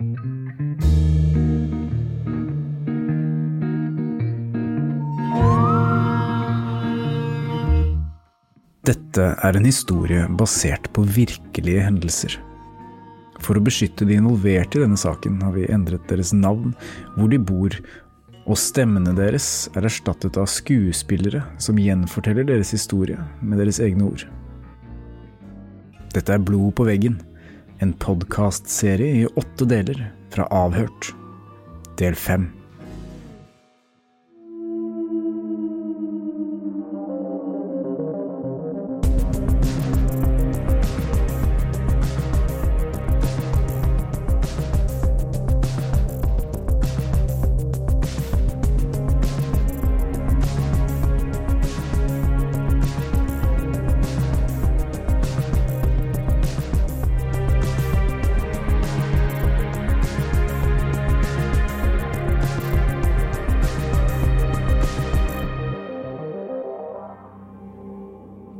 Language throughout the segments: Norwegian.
Dette er en historie basert på virkelige hendelser. For å beskytte de involverte i denne saken har vi endret deres navn, hvor de bor, og stemmene deres er erstattet av skuespillere som gjenforteller deres historie med deres egne ord. Dette er Blod på veggen, en podkastserie i åtte deler fra Avhørt. Del fem.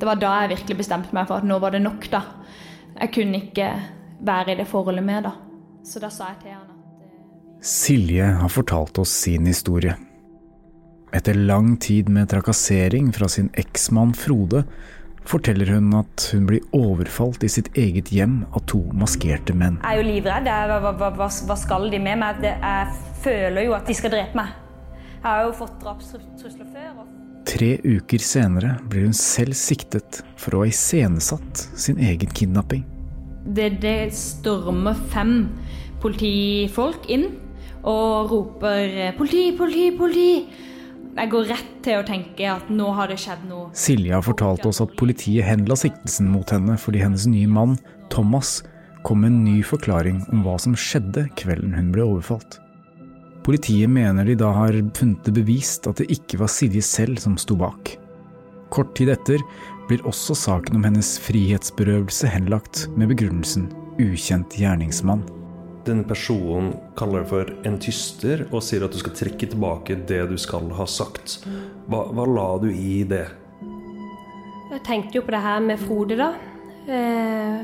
Det var da jeg virkelig bestemte meg for at nå var det nok, da. Jeg kunne ikke være i det forholdet mer, da. Så da sa jeg til han at eh, Silje har fortalt oss sin historie. Etter lang tid med trakassering fra sin eksmann Frode, forteller hun at hun blir overfalt i sitt eget hjem av to maskerte menn. Jeg er jo livredd. Jeg, hva, hva, hva, hva skal de med meg? Jeg føler jo at de skal drepe meg. Jeg har jo fått drapstrusler før. Og... Tre uker senere blir hun selv siktet for å ha iscenesatt sin egen kidnapping. Det, det stormer fem politifolk inn og roper 'politi, politi, politi'. Jeg går rett til å tenke at nå har det skjedd noe. Silje har fortalt oss at politiet henla siktelsen mot henne fordi hennes nye mann, Thomas, kom med en ny forklaring om hva som skjedde kvelden hun ble overfalt. Politiet mener de da har funnet det bevist at det ikke var Silje selv som sto bak. Kort tid etter blir også saken om hennes frihetsberøvelse henlagt med begrunnelsen ukjent gjerningsmann. Denne personen kaller deg for en tyster og sier at du skal trekke tilbake det du skal ha sagt. Hva, hva la du i det? Jeg tenkte jo på det her med Frode, da. Eh,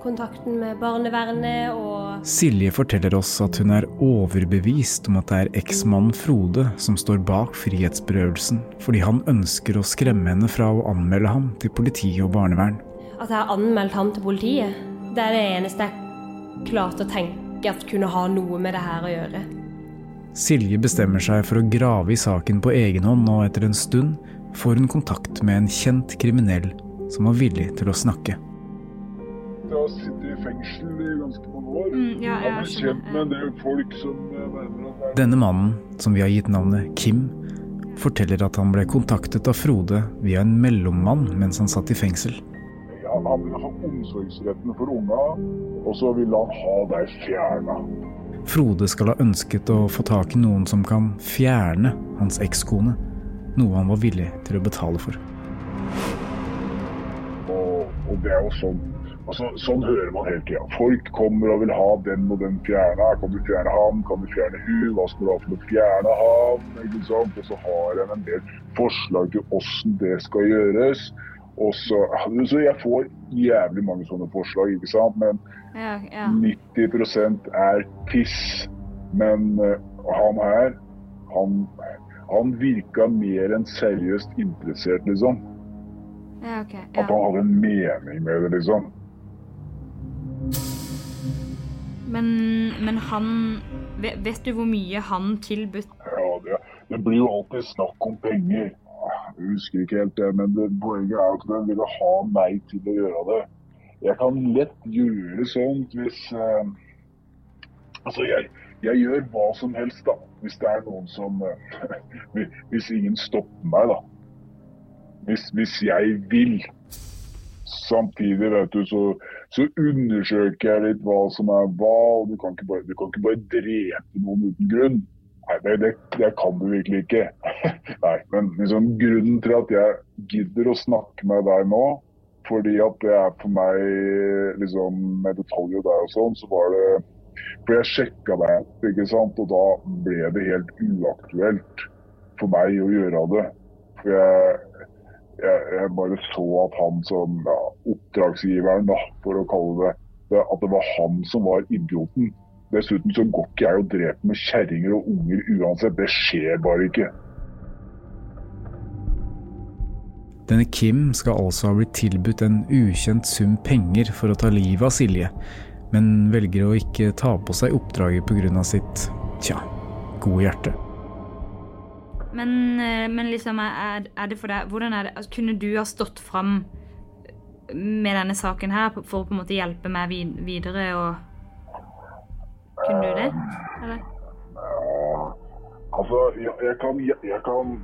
kontakten med barnevernet og Silje forteller oss at hun er overbevist om at det er eksmannen Frode som står bak frihetsberøvelsen, fordi han ønsker å skremme henne fra å anmelde ham til politi og barnevern. at jeg har anmeldt ham til politiet. Det er det eneste jeg klarte å tenke at kunne ha noe med det her å gjøre. Silje bestemmer seg for å grave i saken på egen hånd, og etter en stund får hun kontakt med en kjent kriminell som var villig til å snakke. Jeg har sittet i fengsel i ganske mange. Mm, ja, ja, han jeg kjent med en del folk som eh, mener Denne mannen, som vi har gitt navnet Kim, forteller at han ble kontaktet av Frode via en mellommann mens han satt i fengsel. Ja, han ville ha omsorgsretten for unga, og så ville han ha deg fjerna. Frode skal ha ønsket å få tak i noen som kan fjerne hans ekskone, noe han var villig til å betale for. Og, det er jo sånn altså, Sånn hører man hele tida. Folk kommer og vil ha den og den fjerna. Kan du fjerne ham? Kan du fjerne hun? Hva skal du ha for å fjerne ham? Ikke sant? Og så har en en del forslag til åssen det skal gjøres. Og så, så jeg får jævlig mange sånne forslag, ikke sant. Men Ja, ja. 90% er piss. Men uh, han her, han, han virka mer enn seriøst interessert, liksom. Ja ok. At han hadde en mening med det, liksom. Men, men han vet, vet du hvor mye han tilbudt Ja, det, det blir jo alltid snakk om penger. Jeg husker ikke helt det, men det, poenget er at den ville ha meg til å gjøre det. Jeg kan lett gjøre sånt hvis eh, Altså, jeg, jeg gjør hva som helst, da. Hvis det er noen som eh, Hvis ingen stopper meg, da. Hvis, hvis jeg vil. Samtidig, vet du, så, så undersøker jeg litt hva som er hva. og Du kan ikke bare, kan ikke bare drepe noen uten grunn. Nei, det, det, det kan du virkelig ikke. Nei, men liksom, grunnen til at jeg gidder å snakke med deg nå, fordi at det er for meg liksom, med detaljer der og sånn, så var det For jeg sjekka deg ikke sant, og da ble det helt uaktuelt for meg å gjøre det. For jeg, jeg, jeg bare så at han som ja, oppdragsgiveren, da, for å kalle det at det var han som var idioten. Dessuten så går ikke jeg og dreper med kjerringer og unger uansett. Det skjer bare ikke. Denne Kim skal altså ha blitt tilbudt en ukjent sum penger for å ta livet av Silje, men velger å ikke ta på seg oppdraget pga. sitt tja, gode hjerte. Men, eh, men liksom, er, er, det for deg Hvordan er det altså, Kunne du ha stått fram med denne saken her for å på en måte hjelpe meg videre og Kunne du det? Eller? Altså, jeg, jeg kan, jeg, jeg kan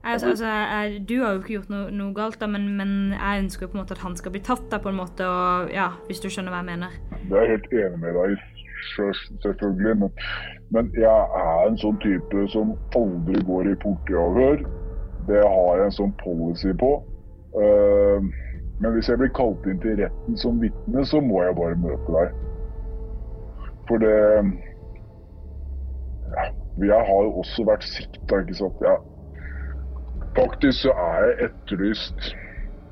Altså, altså, jeg, du har jo ikke gjort noe, noe galt, da, men, men, jeg ønsker jo på en måte at han skal bli tatt, da, på en måte, og, ja, hvis du skjønner hva jeg mener. Det er jeg helt enig med deg selvfølgelig. Men, men, jeg er en sånn type som aldri går i politiavhør. Det har jeg en sånn policy på. Uh, men hvis jeg blir kalt inn til retten som vitne, så må jeg bare møte deg. For det ja, Jeg har jo også vært sikta, ikke sant. Ja. Faktisk så er jeg etterlyst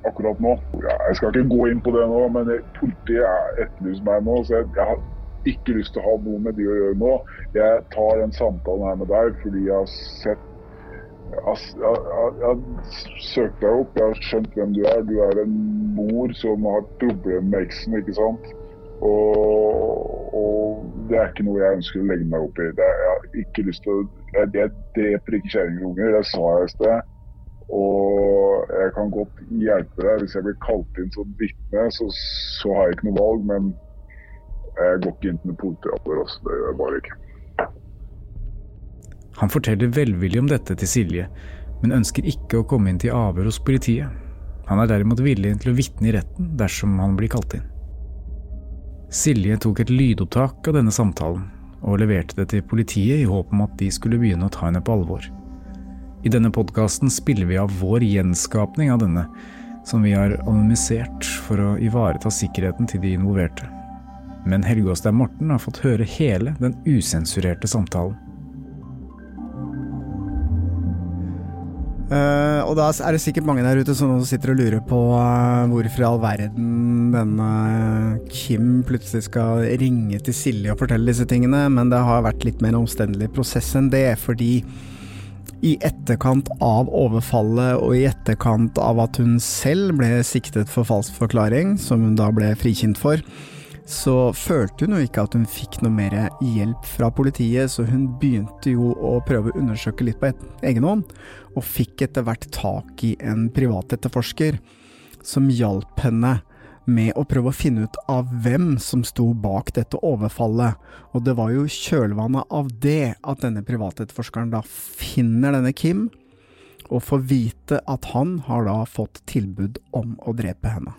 akkurat nå. Jeg skal ikke gå inn på det nå, men politiet er etterlyst meg nå. Så jeg, jeg, har ikke lyst til å ha noe med de å gjøre nå. Jeg tar den samtalen her med deg fordi jeg har sett jeg, jeg, jeg har søkt deg opp, jeg har skjønt hvem du er. Du er en mor som har problemer med eksen, ikke sant. Og, og, det er ikke noe jeg ønsker å legge meg opp i. Det, jeg har ikke lyst til å Jeg, jeg dreper ikke kjerringer det sa jeg i sted. Og jeg kan godt hjelpe deg hvis jeg blir kalt inn som vitne, så, så, har jeg ikke noe valg. Men jeg går ikke inn til politiavhør Altså, det gjør jeg bare ikke. Han forteller velvillig om dette til Silje, men ønsker ikke å komme inn til avhør hos politiet. Han er derimot villig til å vitne i retten dersom han blir kalt inn. Silje tok et lydopptak av denne samtalen, og leverte det til politiet i håp om at de skulle begynne å ta henne på alvor. I denne podkasten spiller vi av vår gjenskapning av denne, som vi har anonymisert for å ivareta sikkerheten til de involverte. Men Helge Åstein Morten har fått høre hele den usensurerte samtalen. Uh, og da er det sikkert mange der ute som sitter og lurer på uh, hvorfor i all verden denne Kim plutselig skal ringe til Silje og fortelle disse tingene, men det har vært litt mer omstendelig prosess enn det, fordi i etterkant av overfallet og i etterkant av at hun selv ble siktet for falsk forklaring, som hun da ble frikjent for, så følte hun jo ikke at hun fikk noe mer hjelp fra politiet, så hun begynte jo å prøve å undersøke litt på egen hånd, og fikk etter hvert tak i en privatetterforsker som hjalp henne med å prøve å finne ut av hvem som sto bak dette overfallet, og det var jo kjølvannet av det at denne privatetterforskeren da finner denne Kim, og får vite at han har da fått tilbud om å drepe henne.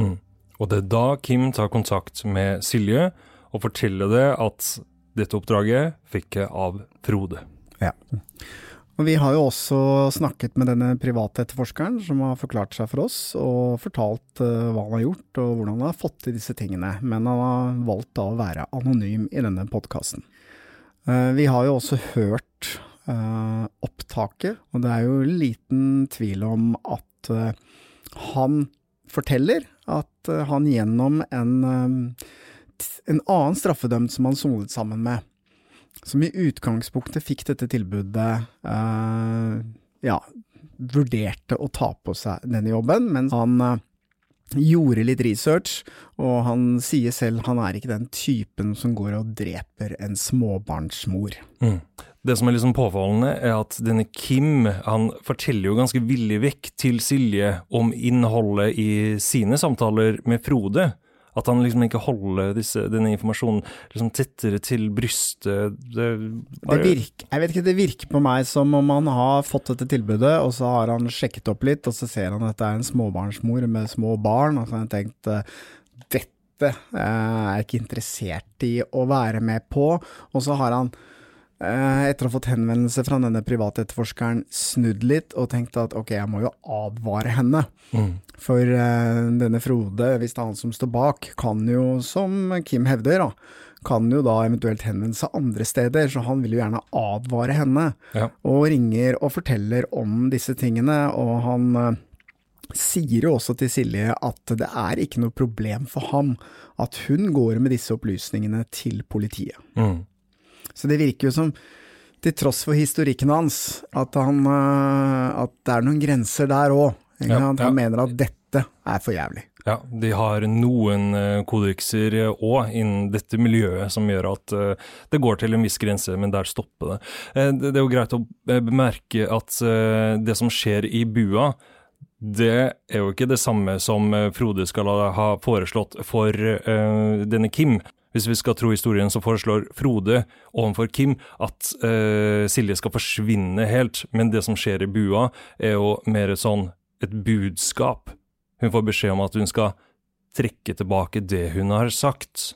Mm. Og det er da Kim tar kontakt med Silje og forteller det at dette oppdraget fikk jeg av Frode. Ja. Og vi har jo også snakket med denne private etterforskeren som har forklart seg for oss, og fortalt uh, hva han har gjort og hvordan han har fått til disse tingene, men han har valgt da å være anonym i denne podkasten. Uh, vi har jo også hørt uh, opptaket, og det er jo liten tvil om at han forteller at han gjennom en, en annen straffedømt som han sonet sammen med, som i utgangspunktet fikk dette tilbudet, uh, ja, vurderte å ta på seg denne jobben, men han uh, gjorde litt research, og han sier selv han er ikke den typen som går og dreper en småbarnsmor. Mm. Det som er liksom påfallende, er at denne Kim han forteller jo ganske villig vekk til Silje om innholdet i sine samtaler med Frode. At han liksom ikke holder disse, denne informasjonen liksom tettere til brystet. Det, det virker, jeg vet ikke, det virker på meg som om han har fått dette tilbudet, og så har han sjekket opp litt, og så ser han at det er en småbarnsmor med små barn, og så har han tenkt eh, dette er jeg ikke interessert i å være med på, og så har han Eh, etter å ha fått henvendelse fra denne private etterforskeren, snudd litt og tenkt at ok, jeg må jo advare henne. Mm. For uh, denne Frode, hvis det er han som står bak, kan jo, som Kim hevder, da, kan jo da eventuelt henvende seg andre steder, så han vil jo gjerne advare henne. Ja. Og ringer og forteller om disse tingene, og han uh, sier jo også til Silje at det er ikke noe problem for ham at hun går med disse opplysningene til politiet. Mm. Så det virker jo som, til tross for historikken hans, at, han, øh, at det er noen grenser der òg. Ja, han ja. mener at dette er for jævlig. Ja, de har noen eh, kodekser òg innen dette miljøet som gjør at eh, det går til en viss grense, men der stopper det. Eh, Det er jo greit å eh, bemerke at eh, det som skjer i bua, det er jo ikke det samme som eh, Frode skal ha foreslått for eh, denne Kim. Hvis vi skal tro historien, så foreslår Frode overfor Kim at uh, Silje skal forsvinne helt, men det som skjer i bua, er jo mer sånn et budskap. Hun får beskjed om at hun skal trekke tilbake det hun har sagt.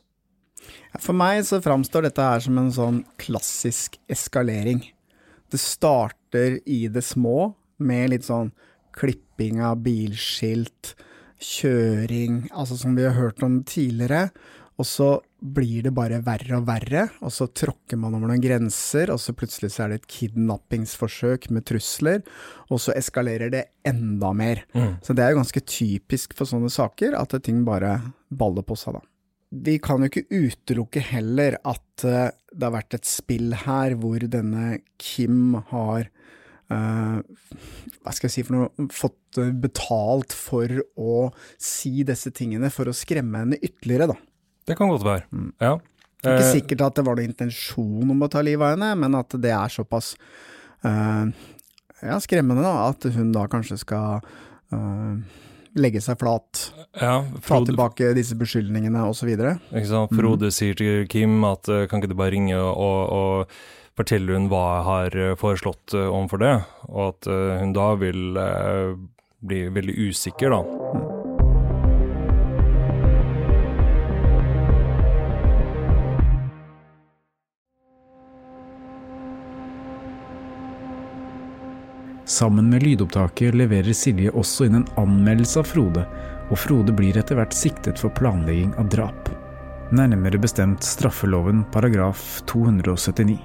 For meg så framstår dette her som en sånn klassisk eskalering. Det starter i det små, med litt sånn klipping av bilskilt, kjøring, altså som vi har hørt om tidligere. Og så blir det bare verre og verre, og så tråkker man over noen grenser, og så plutselig så er det et kidnappingsforsøk med trusler, og så eskalerer det enda mer. Så det er jo ganske typisk for sånne saker, at ting bare baller på seg, da. Vi kan jo ikke utelukke heller at eh, det har vært et spill her hvor denne Kim har Uh, hva skal jeg si for noe, fått eh, betalt for å si disse tingene for å skremme henne ytterligere, da. Det kan godt være. Ja. Det er ikke Eh, sikkert at det var noen intensjon om å ta livet av henne, men at det er såpass uh, ja, skremmende da, at hun da kanskje skal uh, legge seg flat, ja, ta tilbake disse beskyldningene osv. Frode mm. Frode sier til Kim at kan ikke du bare ringe og, og fortelle hun hva jeg har foreslått overfor det, og at hun da vil uh, bli veldig usikker, da. Sammen med lydopptaket leverer Silje også inn en anmeldelse av Frode, og Frode blir etter hvert siktet for planlegging av drap. Nærmere bestemt straffeloven paragraf 279.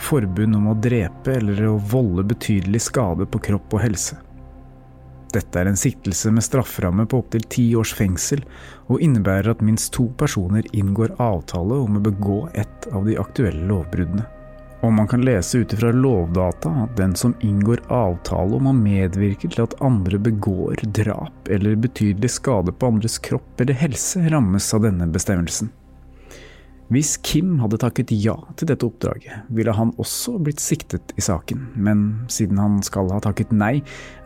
Forbund om å drepe eller å volde betydelig skade på kropp og helse. Dette er en siktelse med strafferamme på opptil ti års fengsel, og innebærer at minst to personer inngår avtale om å begå et av de aktuelle lovbruddene. Og man kan lese ut ifra Lovdata at den som inngår avtale om å medvirke til at andre begår drap eller betydelig skade på andres kropp eller helse, rammes av denne bestemmelsen. Hvis Kim hadde takket ja til dette oppdraget, ville han også blitt siktet i saken, men siden han skal ha takket nei,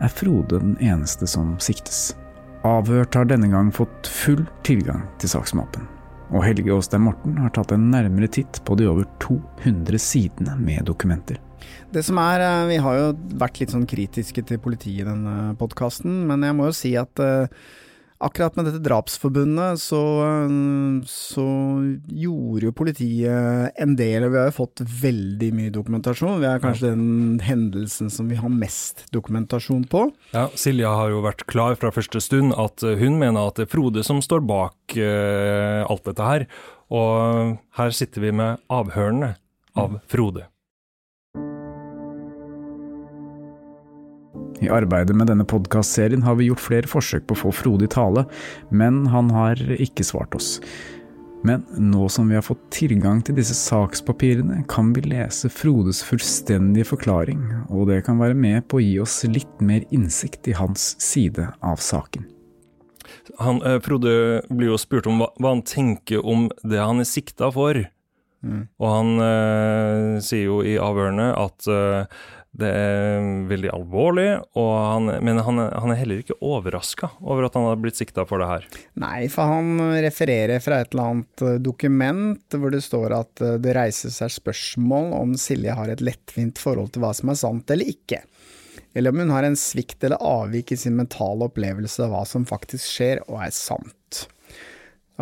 er Frode den eneste som siktes. Avhørt har denne gang fått full tilgang til saksmappen og Helge Aastein Morten har tatt en nærmere titt på de over 200 sidene med dokumenter. Det som er, eh, Vi har jo vært litt sånn kritiske til politiet i denne podkasten, men jeg må jo si at eh, akkurat med dette drapsforbundet så, eh, så gjorde jo politiet en del, og vi har jo fått veldig mye dokumentasjon. Vi er kanskje den hendelsen som vi har mest dokumentasjon på. Ja, Silja har jo vært klar fra første stund at eh, hun mener at det er Frode som står bak uh, alt dette her, og her sitter vi med avhørene av Frode. I arbeidet med denne podkastserien har vi gjort flere forsøk på å få Frode i tale, men han har ikke svart oss. Men nå som vi har fått tilgang til disse sakspapirene, kan vi lese Frodes fullstendige forklaring, og det kan være med på å gi oss litt mer innsikt i hans side av saken. Han, eh, Frode blir jo spurt om hva, hva han tenker om det han er sikta for. Og han eh, sier jo i avhørene at eh, det er veldig alvorlig, han, men han, han er heller ikke overraska over at han har blitt sikta for det her. Nei, for han refererer fra et eller annet eh, dokument hvor det står at eh, det reiser seg spørsmål om Silje har et lettvint forhold til hva som er sant eller ikke. Eller om hun har en svikt eller avvik i sin mentale opplevelse av hva som faktisk skjer og er sant.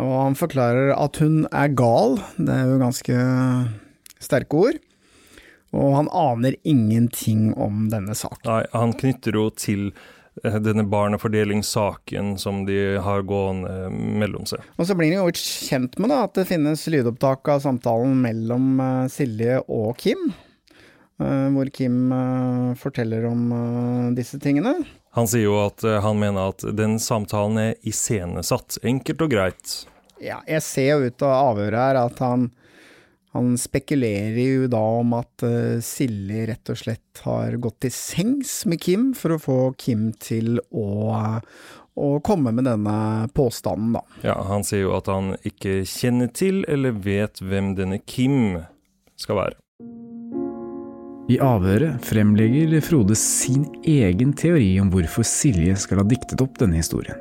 Og han forklarer at hun er gal, det er jo ganske sterke ord. Og han aner ingenting om denne saken. Nei, han knytter jo til eh, denne barnefordelingssaken som de har gående mellom seg. Og så blir han jo kjent med da, at det finnes lydopptak av samtalen mellom eh, Silje og Kim. eh, hvor Kim forteller om disse tingene. Han sier jo at han mener at den samtalen er iscenesatt, enkelt og greit. Ja, jeg ser jo ut av avhøret her at han, han spekulerer jo da om at uh, Silje rett og slett har gått til sengs med Kim for å få Kim til å, å komme med denne påstanden, da. Ja, Han sier jo at han ikke kjenner til eller vet hvem denne Kim skal være. I avhøret fremlegger Frode sin egen teori om hvorfor Silje skal ha diktet opp denne historien.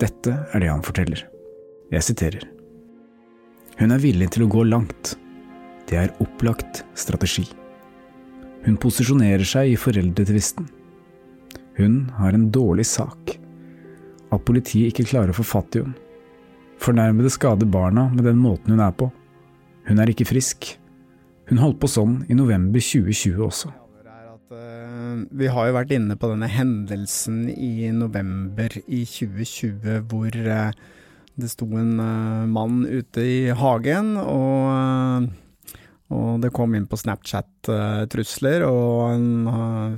Dette er det han forteller. Jeg siterer. Hun er villig til å gå langt. Det er opplagt strategi. Hun posisjonerer seg i foreldretvisten. Hun har en dårlig sak. At politiet ikke klarer å få fatt i henne. Fornærmede skader barna med den måten hun er på. Hun er ikke frisk. Hun holdt på sånn i november 2020 også. Eh, vi har jo vært inne på denne hendelsen i november i 2020 hvor eh, det sto en eh, mann ute i hagen, og, og det kom inn på Snapchat-trusler, og en,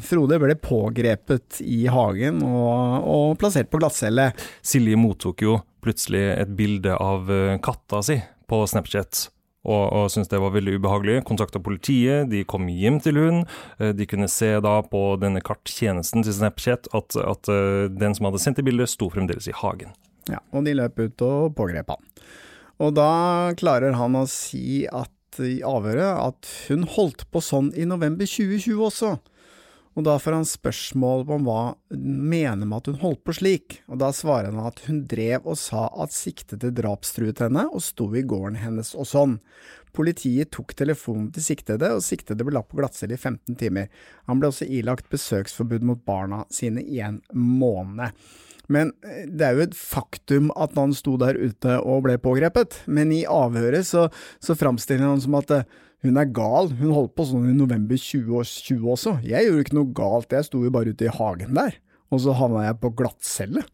Frode ble pågrepet i hagen og, og plassert på glattcelle. Silje mottok jo plutselig et bilde av katta si på Snapchat og, og syntes det var veldig ubehagelig. Kontakta politiet, de kom hjem til hun. Eh, de kunne se da på denne karttjenesten til Snapchat at, at eh, den som hadde sendt det bildet, sto fremdeles i hagen. Ja, og de løp ut og pågrep han. Og da klarer han å si at i avhøret at hun holdt på sånn i november 2020 også. Og da får han spørsmål om hva hun mener med at hun holdt på slik, og da svarer han at hun drev og sa at siktede drapstruet henne og sto i gården hennes og sånn. Politiet tok telefonen til siktede, og siktede ble lagt på glattcelle i 15 timer. Han ble også ilagt besøksforbud mot barna sine i en måned. Men eh, det er jo et faktum at han sto der ute og ble pågrepet, men i avhøret så, så framstiller han som at eh, hun er gal, hun holdt på sånn i november 2020 også. Jeg gjorde ikke noe galt, jeg sto jo bare ute i hagen der, og så havna jeg på glattcelle.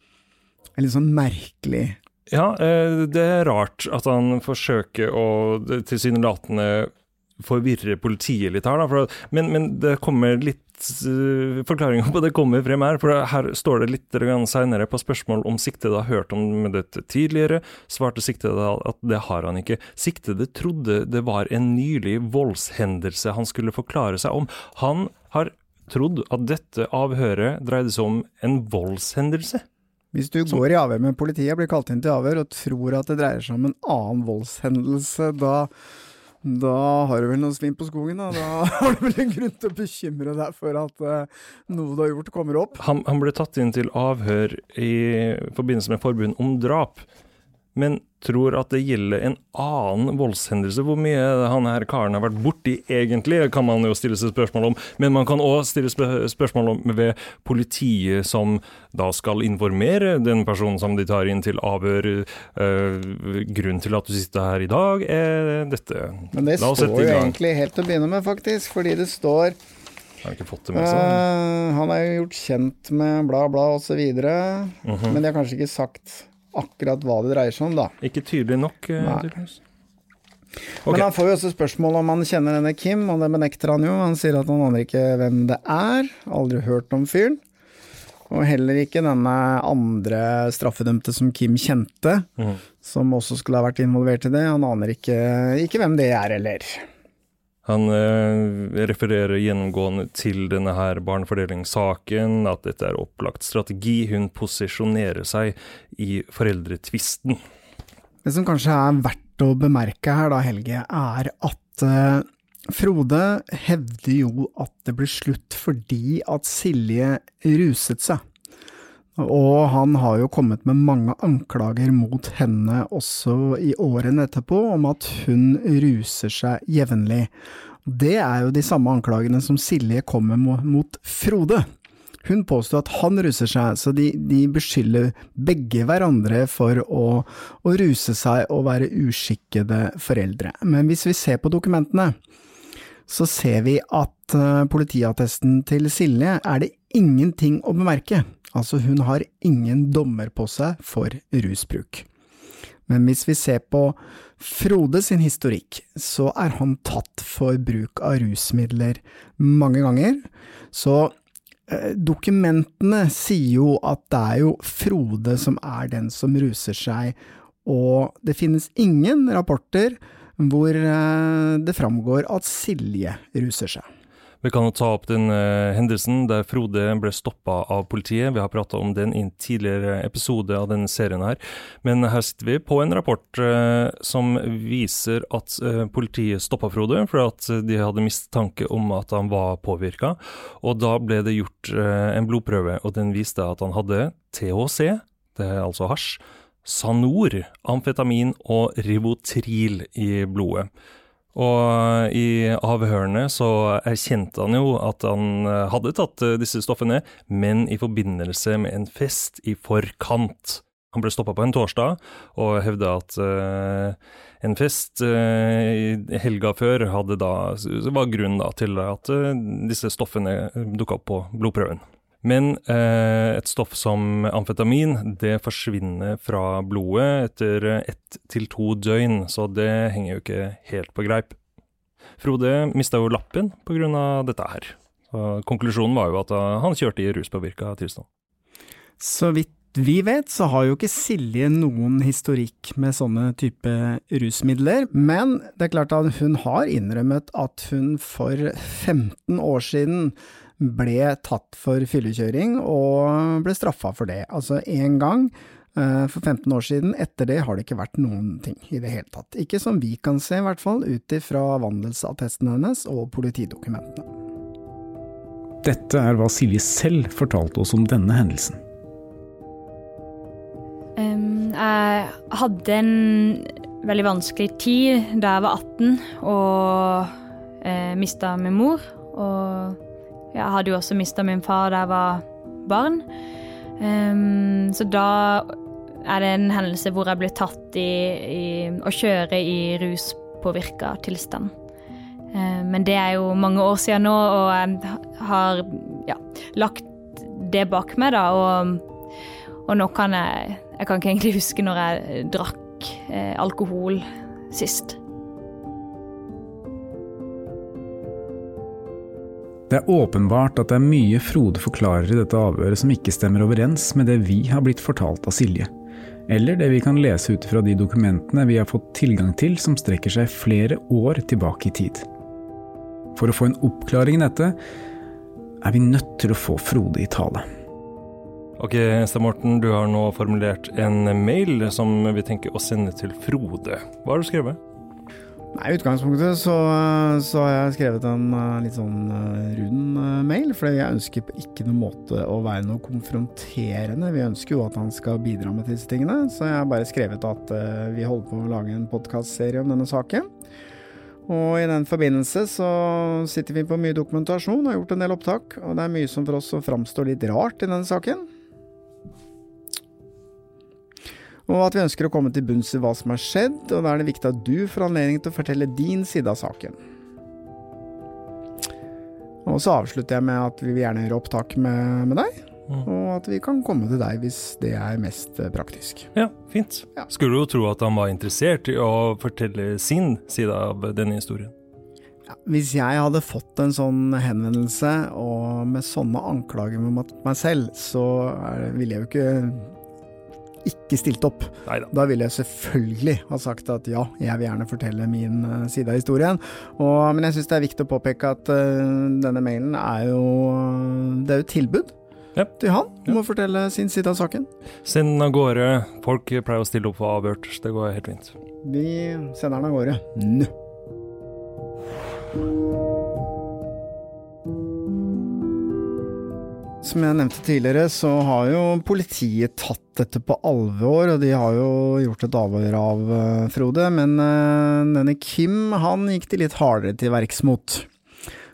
Er litt sånn merkelig. Ja, eh, det er rart at han forsøker å tilsynelatende forvirre politiet litt her, da. Men, men, det kommer litt uh, forklaringer på det kommer frem her. For her står det litt senere på spørsmål om siktede har hørt om dette tidligere. Svarte siktede at det har han ikke. Siktede trodde det var en nylig voldshendelse han skulle forklare seg om. Han har trodd at dette avhøret dreide seg om en voldshendelse. Hvis du går i avhør med politiet, blir kalt inn til avhør og tror at det dreier seg om en annen voldshendelse, da da har du vel noe svinn på skogen, da. Da har du vel en grunn til å bekymre deg for at uh, noe du har gjort, kommer opp. Han, han, ble tatt inn til avhør i forbindelse med forbund om drap men tror at det gjelder en annen voldshendelse. Hvor mye han her karen har vært borti egentlig, kan man jo stille seg spørsmål om. Men man kan òg stille spørsmål om ved politiet som da skal informere den personen som de tar inn til avhør. Uh, grunnen til at du sitter her i dag, er dette. Men det står jo egentlig helt til å begynne med, faktisk. Fordi det står har ikke fått det med seg. Uh, han er jo gjort kjent med bla, bla osv. Uh -huh. Men de har kanskje ikke sagt akkurat hva det dreier seg om, da. Ikke tydelig nok. Uh, okay. Men han får jo også spørsmål om han kjenner denne Kim, og det benekter han jo. Han sier at han aner ikke hvem det er, aldri hørt om fyren. Og heller ikke denne andre straffedømte som Kim kjente, mm. som også skulle ha vært involvert i det. Han aner ikke, ikke hvem det er heller. Han eh, refererer gjennomgående til denne her barnefordelingssaken, at dette er opplagt strategi. Hun posisjonerer seg i foreldretvisten. Det som kanskje er verdt å bemerke her da, Helge, er at eh, Frode hevder jo at det ble slutt fordi at Silje ruset seg. Og han har jo kommet med mange anklager mot henne også i årene etterpå, om at hun ruser seg jevnlig. Det er jo de samme anklagene som Silje kommer mot Frode. Hun påstår at han ruser seg, så de, de beskylder begge hverandre for å, å ruse seg og være uskikkede foreldre. Men hvis vi ser på dokumentene, så ser vi at uh, politiattesten til Silje er det ingenting å bemerke. Altså, hun har ingen dommer på seg for rusbruk. Men hvis vi ser på Frode sin historikk, så er han tatt for bruk av rusmidler mange ganger. Så Eh, dokumentene sier jo at det er jo Frode som er den som ruser seg, og det finnes ingen rapporter hvor eh, det framgår at Silje ruser seg. Vi kan jo ta opp den uh, hendelsen der Frode ble stoppa av politiet. Vi har prata om den i en tidligere episode av denne serien her. Men her sitter vi på en rapport uh, som viser at uh, politiet stoppa Frode for at de hadde mistanke om at han var påvirka. Og da ble det gjort en blodprøve, og den viste at han hadde THC, det er altså hasj, Sanor, amfetamin og Rivotril i blodet. Og i avhørene så erkjente han jo at han eh, hadde tatt eh, disse stoffene, men i forbindelse med en fest i forkant. Han ble stoppa på en torsdag og hevda at uh, en fest uh, helga før hadde da, var grunnen da, til at uh, disse stoffene dukka opp på blodprøven. Men eh, et stoff som amfetamin det forsvinner fra blodet etter ett til to døgn, så det henger jo ikke helt på greip. Frode mista jo lappen pga. dette her. Og konklusjonen var jo at han kjørte i ruspåvirka tilstand. Så vidt vi vet, så har jo ikke Silje noen historikk med sånne type rusmidler, men det er klart at hun har innrømmet at hun for 15 år siden ble tatt for fyllekjøring og ble straffa for det. Altså én gang eh, for 15 år siden. Etter det har det ikke vært noen ting i det hele tatt. Ikke som vi kan se, i hvert fall, ut ifra vandelsattesten hennes og politidokumentene. Dette er hva Silje selv fortalte oss om denne hendelsen. Um, jeg hadde en veldig vanskelig tid da jeg var 18 og uh, mista min mor. Og jeg hadde jo også mista min far da jeg var barn. Um, så da er det en hendelse hvor jeg ble tatt i, i å kjøre i ruspåvirka tilstand. Um, men det er jo mange år siden nå, og jeg har ja, lagt det bak meg, da. Og, og, nå kan jeg Jeg kan ikke egentlig huske når jeg drakk eh, alkohol sist. Det er åpenbart at det er mye Frode forklarer i dette avhøret som ikke stemmer overens med det vi har blitt fortalt av Silje, eller det vi kan lese ut fra de dokumentene vi har fått tilgang til som strekker seg flere år tilbake i tid. For å få en oppklaring i dette, er vi nødt til å få Frode i tale. Ok, Esther Morten, du har nå formulert en mail som vi tenker å sende til Frode. Hva har du skrevet? Nei, I utgangspunktet så, så, har jeg skrevet en uh, litt sånn uh, rund uh, mail, for jeg ønsker på ikke noen måte å være noe konfronterende. Vi ønsker jo at han skal bidra med disse tingene, så jeg har bare skrevet at vi holder på å lage en podkastserie om denne saken. Og i den forbindelse så sitter vi på mye dokumentasjon, og har gjort en del opptak, og det er mye som for oss framstår litt rart i denne saken. Og at vi ønsker å komme til bunns i hva som har skjedd, og da er det viktig at du får anledning til å fortelle din side av saken. Og så avslutter jeg med at vi vil gjerne gjøre opptak med, med deg, mm. og at vi kan komme til deg hvis det er mest eh, praktisk. Ja, fint. Ja. Skulle jo tro at han var interessert i å fortelle sin side av denne historien. Ja, hvis jeg hadde fått en sånn henvendelse, og med sånne anklager mot meg selv, så ville jeg jo ikke ikke stilt opp. Neida. Da ville jeg selvfølgelig ha sagt at ja, jeg vil gjerne fortelle min uh, side av historien. Og, men jeg syns det er viktig å påpeke at uh, denne mailen er jo Det er jo et tilbud. Ja. Til han om ja. å fortelle sin side av saken. Send den av gårde. Folk pleier å stille opp for avhørt. Det går helt fint. Vi sender den av gårde nå. Som jeg nevnte tidligere, så har jo politiet tatt dette på alvor, og de har jo gjort et avhør av uh, Frode. Men uh, denne Kim, han gikk de litt hardere til verks mot.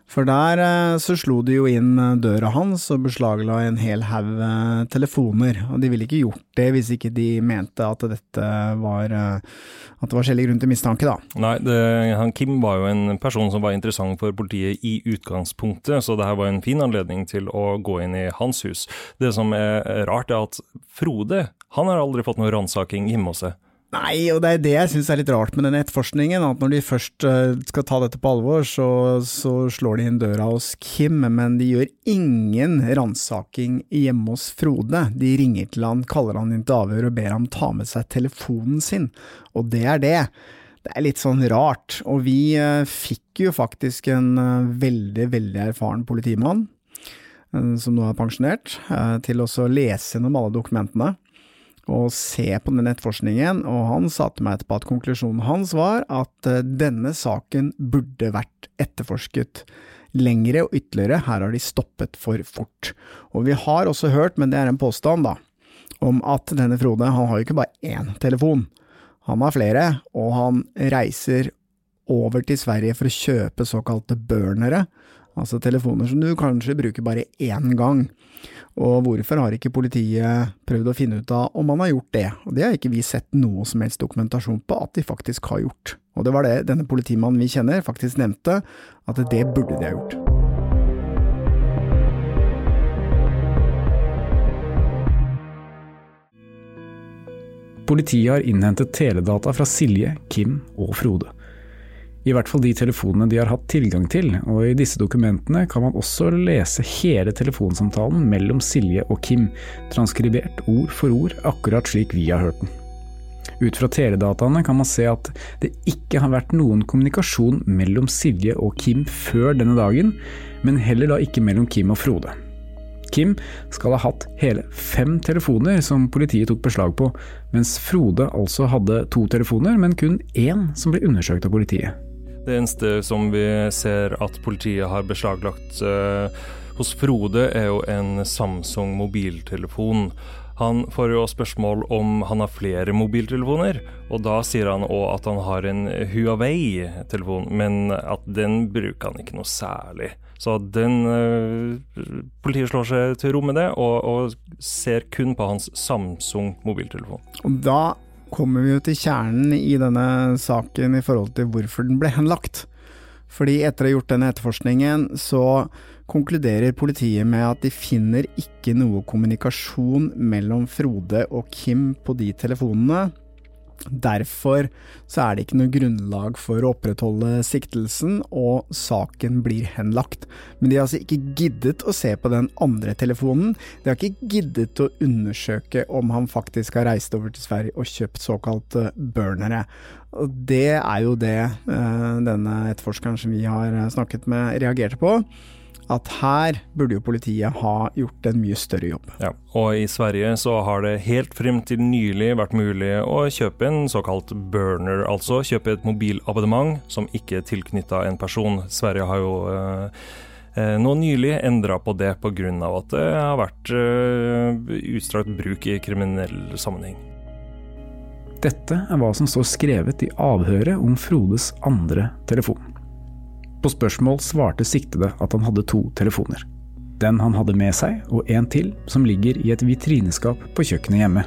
For der eh, så slo de jo inn eh, døra hans og beslagla en hel haug eh, telefoner. Og de ville ikke gjort det hvis ikke de mente at dette var At det var skjellig grunn til mistanke, da. Nei, det, han Kim var jo en person som var interessant for politiet i utgangspunktet, så det her var en fin anledning til å gå inn i hans hus. Det som er rart, er at Frode han har aldri fått noe ransaking hjemme hos seg. Nei, og det er det jeg syns er litt rart med den etterforskningen. At når de først eh, skal ta dette på alvor, så, så slår de inn døra hos Kim, men de gjør ingen ransaking hjemme hos Frode. De ringer til han, kaller han inn til avhør og ber ham ta med seg telefonen sin. Og det er det. Det er litt sånn rart. Og vi eh, fikk jo faktisk en eh, veldig, veldig erfaren politimann, som nå er pensjonert, til å lese gjennom alle dokumentene og se på den etterforskningen, og han sa til meg etterpå at konklusjonen hans var at eh, denne saken burde vært etterforsket lengre og ytterligere, her har de stoppet for fort. Og vi har også hørt, men det er en påstand, da, om at denne Frode, han har jo ikke bare én telefon, han har flere, og han reiser over til Sverige for å kjøpe såkalte burnere, altså telefoner som du kanskje bruker bare én gang. Og hvorfor har ikke politiet prøvd å finne ut av om han har gjort det? Og det har ikke vi sett noe som helst dokumentasjon på at de faktisk har gjort. Og det var det denne politimannen vi kjenner faktisk nevnte, at det burde de ha gjort. Politiet har innhentet teledata fra Silje, Kim og Frode. I hvert fall de telefonene de har hatt tilgang til, og i disse dokumentene kan man også lese hele telefonsamtalen mellom Silje og Kim, transkribert ord for ord, akkurat slik vi har hørt den. Ut fra teledataene kan man se at det ikke har vært noen kommunikasjon mellom Silje og Kim før denne dagen, men heller da ikke mellom Kim og Frode. Kim skal ha hatt hele fem telefoner som politiet tok beslag på, mens Frode altså hadde to telefoner, men kun én som ble undersøkt av politiet. Det eneste som vi ser at politiet har beslaglagt uh, hos Frode, er jo en Samsung mobiltelefon. Han får jo spørsmål om han har flere mobiltelefoner, og da sier han òg at han har en Huawei-telefon, men at den bruker han ikke noe særlig. Så den uh, Politiet slår seg til ro med det, og, og ser kun på hans Samsung mobiltelefon. Og da kommer vi jo til kjernen i denne saken i forhold til hvorfor den ble henlagt. Fordi etter å ha gjort denne etterforskningen, så konkluderer politiet med at de finner ikke noe kommunikasjon mellom Frode og Kim på de telefonene, Derfor så er det ikke noe grunnlag for å opprettholde siktelsen, og saken blir henlagt. Men de har altså ikke giddet å se på den andre telefonen. De har ikke giddet å undersøke om han faktisk har reist over til Sverige og kjøpt såkalte burnere. Og det er jo det uh, denne etterforskeren som vi har snakket med, reagerte på at her burde jo politiet ha gjort en mye større jobb. Ja, og i Sverige så har det helt frem til nylig vært mulig å kjøpe en såkalt burner, altså kjøpe et mobilabonnement som ikke er tilknytta en person. Sverige har jo eh, eh nå nylig endra på det pga. at det har vært eh, utstrakt bruk i kriminell sammenheng. Dette er hva som står skrevet i avhøret om Frodes andre telefon. På spørsmål svarte siktede at han hadde to telefoner. Den han hadde med seg, og en til, som ligger i et vitrineskap på kjøkkenet hjemme.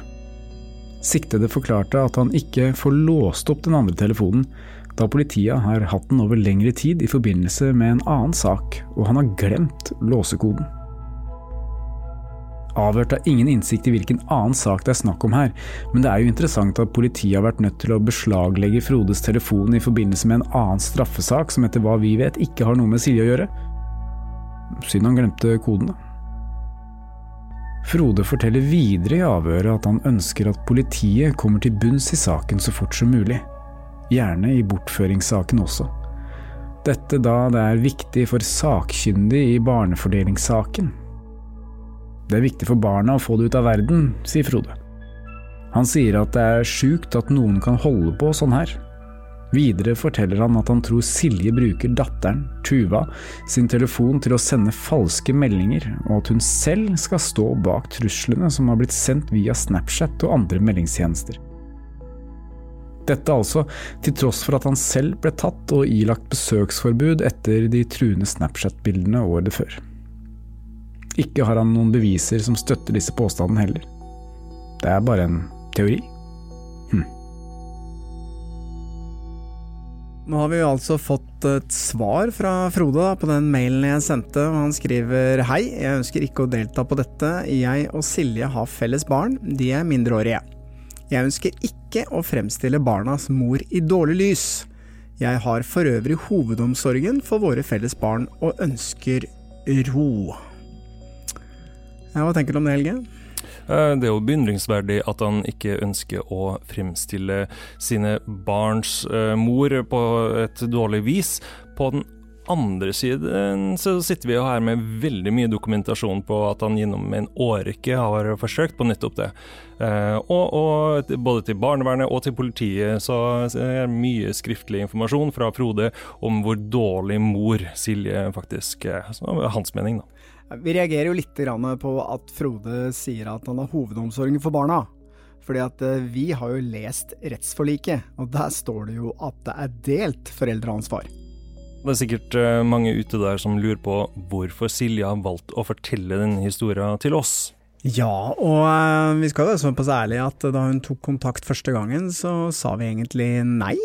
Siktede forklarte at han ikke får låst opp den andre telefonen, da politiet har hatt den over lengre tid i forbindelse med en annen sak, og han har glemt låsekoden. Avhørt har ingen innsikt i hvilken annen sak det er snakk om her, men det er jo interessant at politiet har vært nødt til å beslaglegge Frodes telefon i forbindelse med en annen straffesak som etter hva vi vet ikke har noe med Silje å gjøre. Synd han glemte koden, da. Frode forteller videre i avhøret at han ønsker at politiet kommer til bunns i saken så fort som mulig, gjerne i bortføringssaken også. Dette da det er viktig for sakkyndig i barnefordelingssaken, det er viktig for barna å få det ut av verden, sier Frode. Han sier at det er sjukt at noen kan holde på sånn her. Videre forteller han at han tror Silje bruker datteren, Tuva, sin telefon til å sende falske meldinger, og at hun selv skal stå bak truslene som har blitt sendt via Snapchat og andre meldingstjenester. Dette altså til tross for at han selv ble tatt og ilagt besøksforbud etter de truende Snapchat-bildene året før. Ikke har han noen beviser som støtter disse påstandene heller. Det er bare en teori. Hm. Nå har vi jo altså fått et svar fra Frode på den mailen jeg sendte, og han skriver Hei, jeg ønsker ikke å delta på dette. Jeg og Silje har felles barn, de er mindreårige. Jeg ønsker ikke å fremstille barnas mor i dårlig lys. Jeg har for øvrig hovedomsorgen for våre felles barn og ønsker ro. Ja, hva tenker du om det, Helge? Eh, Det er jo beundringsverdig at han ikke ønsker å fremstille sine barns eh, mor på et dårlig vis. På den andre siden så sitter vi jo her med veldig mye dokumentasjon på at han gjennom en årrekke har forsøkt på nettopp det. Eh, og, og både til barnevernet og til politiet så er det mye skriftlig informasjon fra Frode om hvor dårlig mor Silje faktisk er. Så hans mening, da. Vi reagerer jo litt på at Frode sier at han har hovedomsorgen for barna. Fordi at eh, vi har jo lest rettsforliket, og der står det jo at det er delt foreldreansvar. Det er sikkert eh, mange ute der som lurer på hvorfor Silje har valgt å fortelle denne historien til oss. Ja, og eh, vi skal være såpass ærlige at da hun tok kontakt første gangen, så sa vi egentlig nei.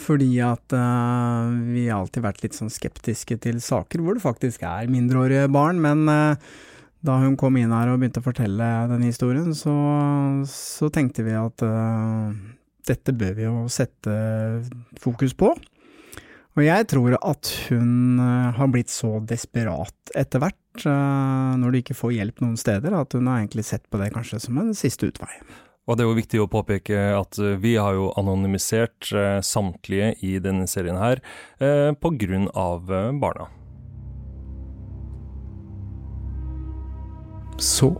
Fordi at uh, vi har alltid vært litt sånn skeptiske til saker hvor det faktisk er mindreårige barn. Men uh, da hun kom inn her og begynte å fortelle denne historien, så, så tenkte vi at uh, dette bør vi jo sette fokus på. Og jeg tror at hun har blitt så desperat etter hvert, når du ikke får hjelp noen steder, at hun har egentlig sett på det kanskje som en siste utvei. Og det er jo viktig å påpeke at eh, vi har jo anonymisert eh, samtlige i denne serien her pga. på grunn av eh, barna. Så,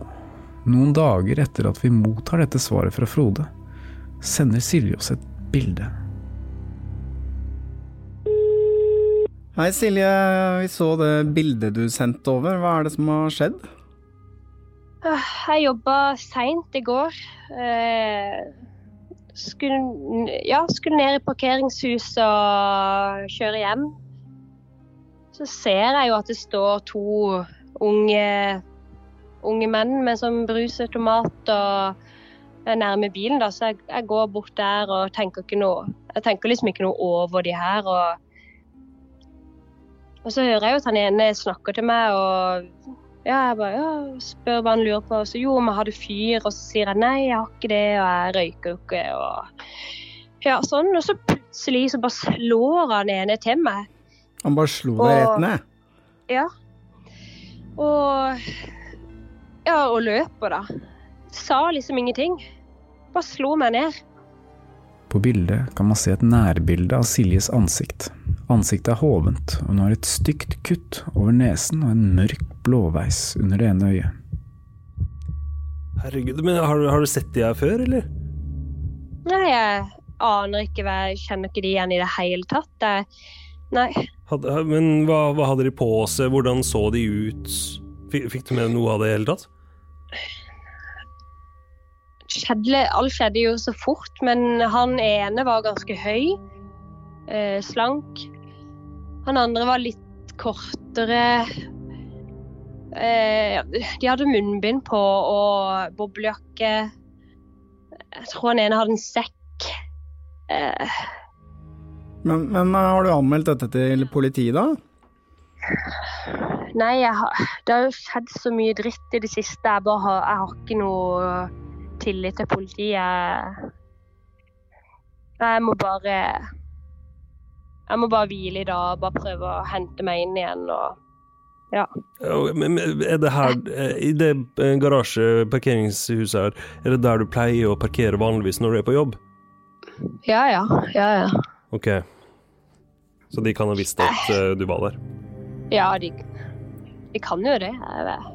noen dager etter at vi mottar dette svaret fra Frode, sender Silje oss et bilde. Hei Silje, vi så det bildet du sendte over. Hva er det som har skjedd? Øh, Jeg jobba seint i går. Eh, Skulle, ja, skulle ned i parkeringshuset og kjøre hjem. Så ser jeg jo at det står to unge, unge menn med sånn brusautomat og nærme bilen. Da. Så jeg, jeg går bort der og tenker ikke noe Jeg tenker liksom ikke noe over de her. Og, og så hører jeg jo at han ene snakker til meg og ja, jeg bare ja, spør hva han lurer på. Så jo, om jeg hadde fyr, og så sier jeg nei, jeg har ikke det, og jeg røyker jo ikke, og ja, sånn. Og så plutselig så bare slår han ene til meg. Han bare slo deg rett ned. Ja. Og ja, og løper, da. Sa liksom ingenting. Bare slo meg ned. På bildet kan man se et nærbilde av Siljes ansikt. Ansiktet er hovent, og hun har et stygt kutt over nesen og en mørk blåveis under det ene øyet. Herregud, men har, du- har du sett de her før, eller? Nei, jeg aner ikke hva Jeg kjenner ikke de igjen i det hele tatt. Jeg, nei. Hadde, men hva, hva hadde de på seg? Hvordan så de ut? Fikk, fikk du med noe av det i hele tatt? skjedde, alt skjedde jo så fort, men han ene var ganske høy, eh, slank. Han andre var litt kortere. Eh, de hadde munnbind på og boblejakke. Jeg tror han ene hadde en sekk. Eh, Men, men eh, har du anmeldt dette til politiet, da? nei, har, det har jo skjedd så mye dritt i det siste. Jeg, bare har, jeg har ikke noe tillit til politiet. Jeg må bare Jeg må bare hvile i dag, bare prøve å hente meg inn igjen og Ja. Er det her, eh, i det garasjeparkeringshuset garasje-parkeringshuset her, er det der du pleier å parkere vanligvis når du er på jobb? Ja, ja. ja, ja. Ok. Så de kan ha visst at eh, du var der? ja de, de kan jo det. Jeg vet.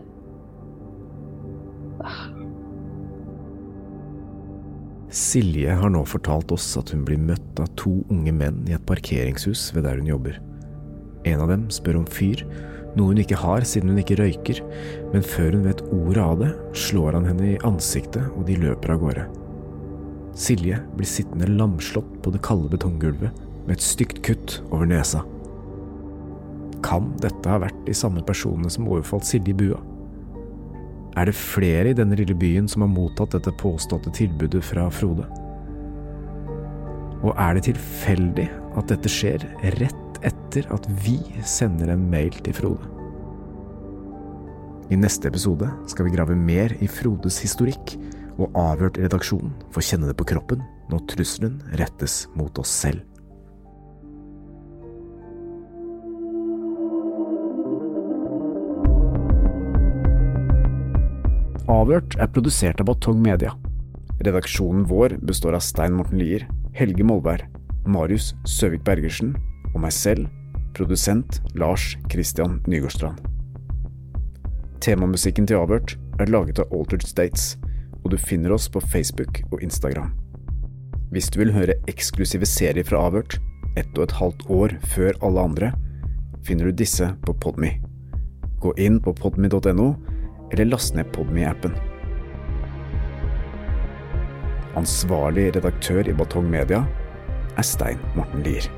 Silje har nå fortalt oss at hun blir møtt av to unge menn i et parkeringshus ved der hun jobber. En av dem spør om fyr, noe hun ikke har siden hun ikke røyker, men før hun vet ordet av det, slår han henne i ansiktet og de løper av gårde. Silje blir sittende lamslått på det kalde betonggulvet med et stygt kutt over nesa. Kan dette ha vært de samme personene som overfalt Silje i bua? Er det flere i denne lille byen som har mottatt dette påståtte tilbudet fra Frode? Og er det tilfeldig at dette skjer rett etter at vi sender en mail til Frode? I neste episode skal vi grave mer i Frodes historikk og Avhørt redaksjonen for å kjenne det på kroppen når trusselen rettes mot oss selv. Avhørt er produsert av Batong Media. Redaksjonen vår består av Stein Morten Lier, Helge Molberg, Marius Søvik Bergersen og meg selv, produsent Lars Christian Nygårdstrand. Temamusikken til Avhørt er laget av Altered States, og du finner oss på Facebook og Instagram. Hvis du vil høre eksklusive serier fra Avhørt, ett og et halvt år før alle andre, finner du disse på Podme. Gå inn på podme.no, eller last ned Podme-appen. Ansvarlig redaktør i Batong Media er Stein Morten Lier.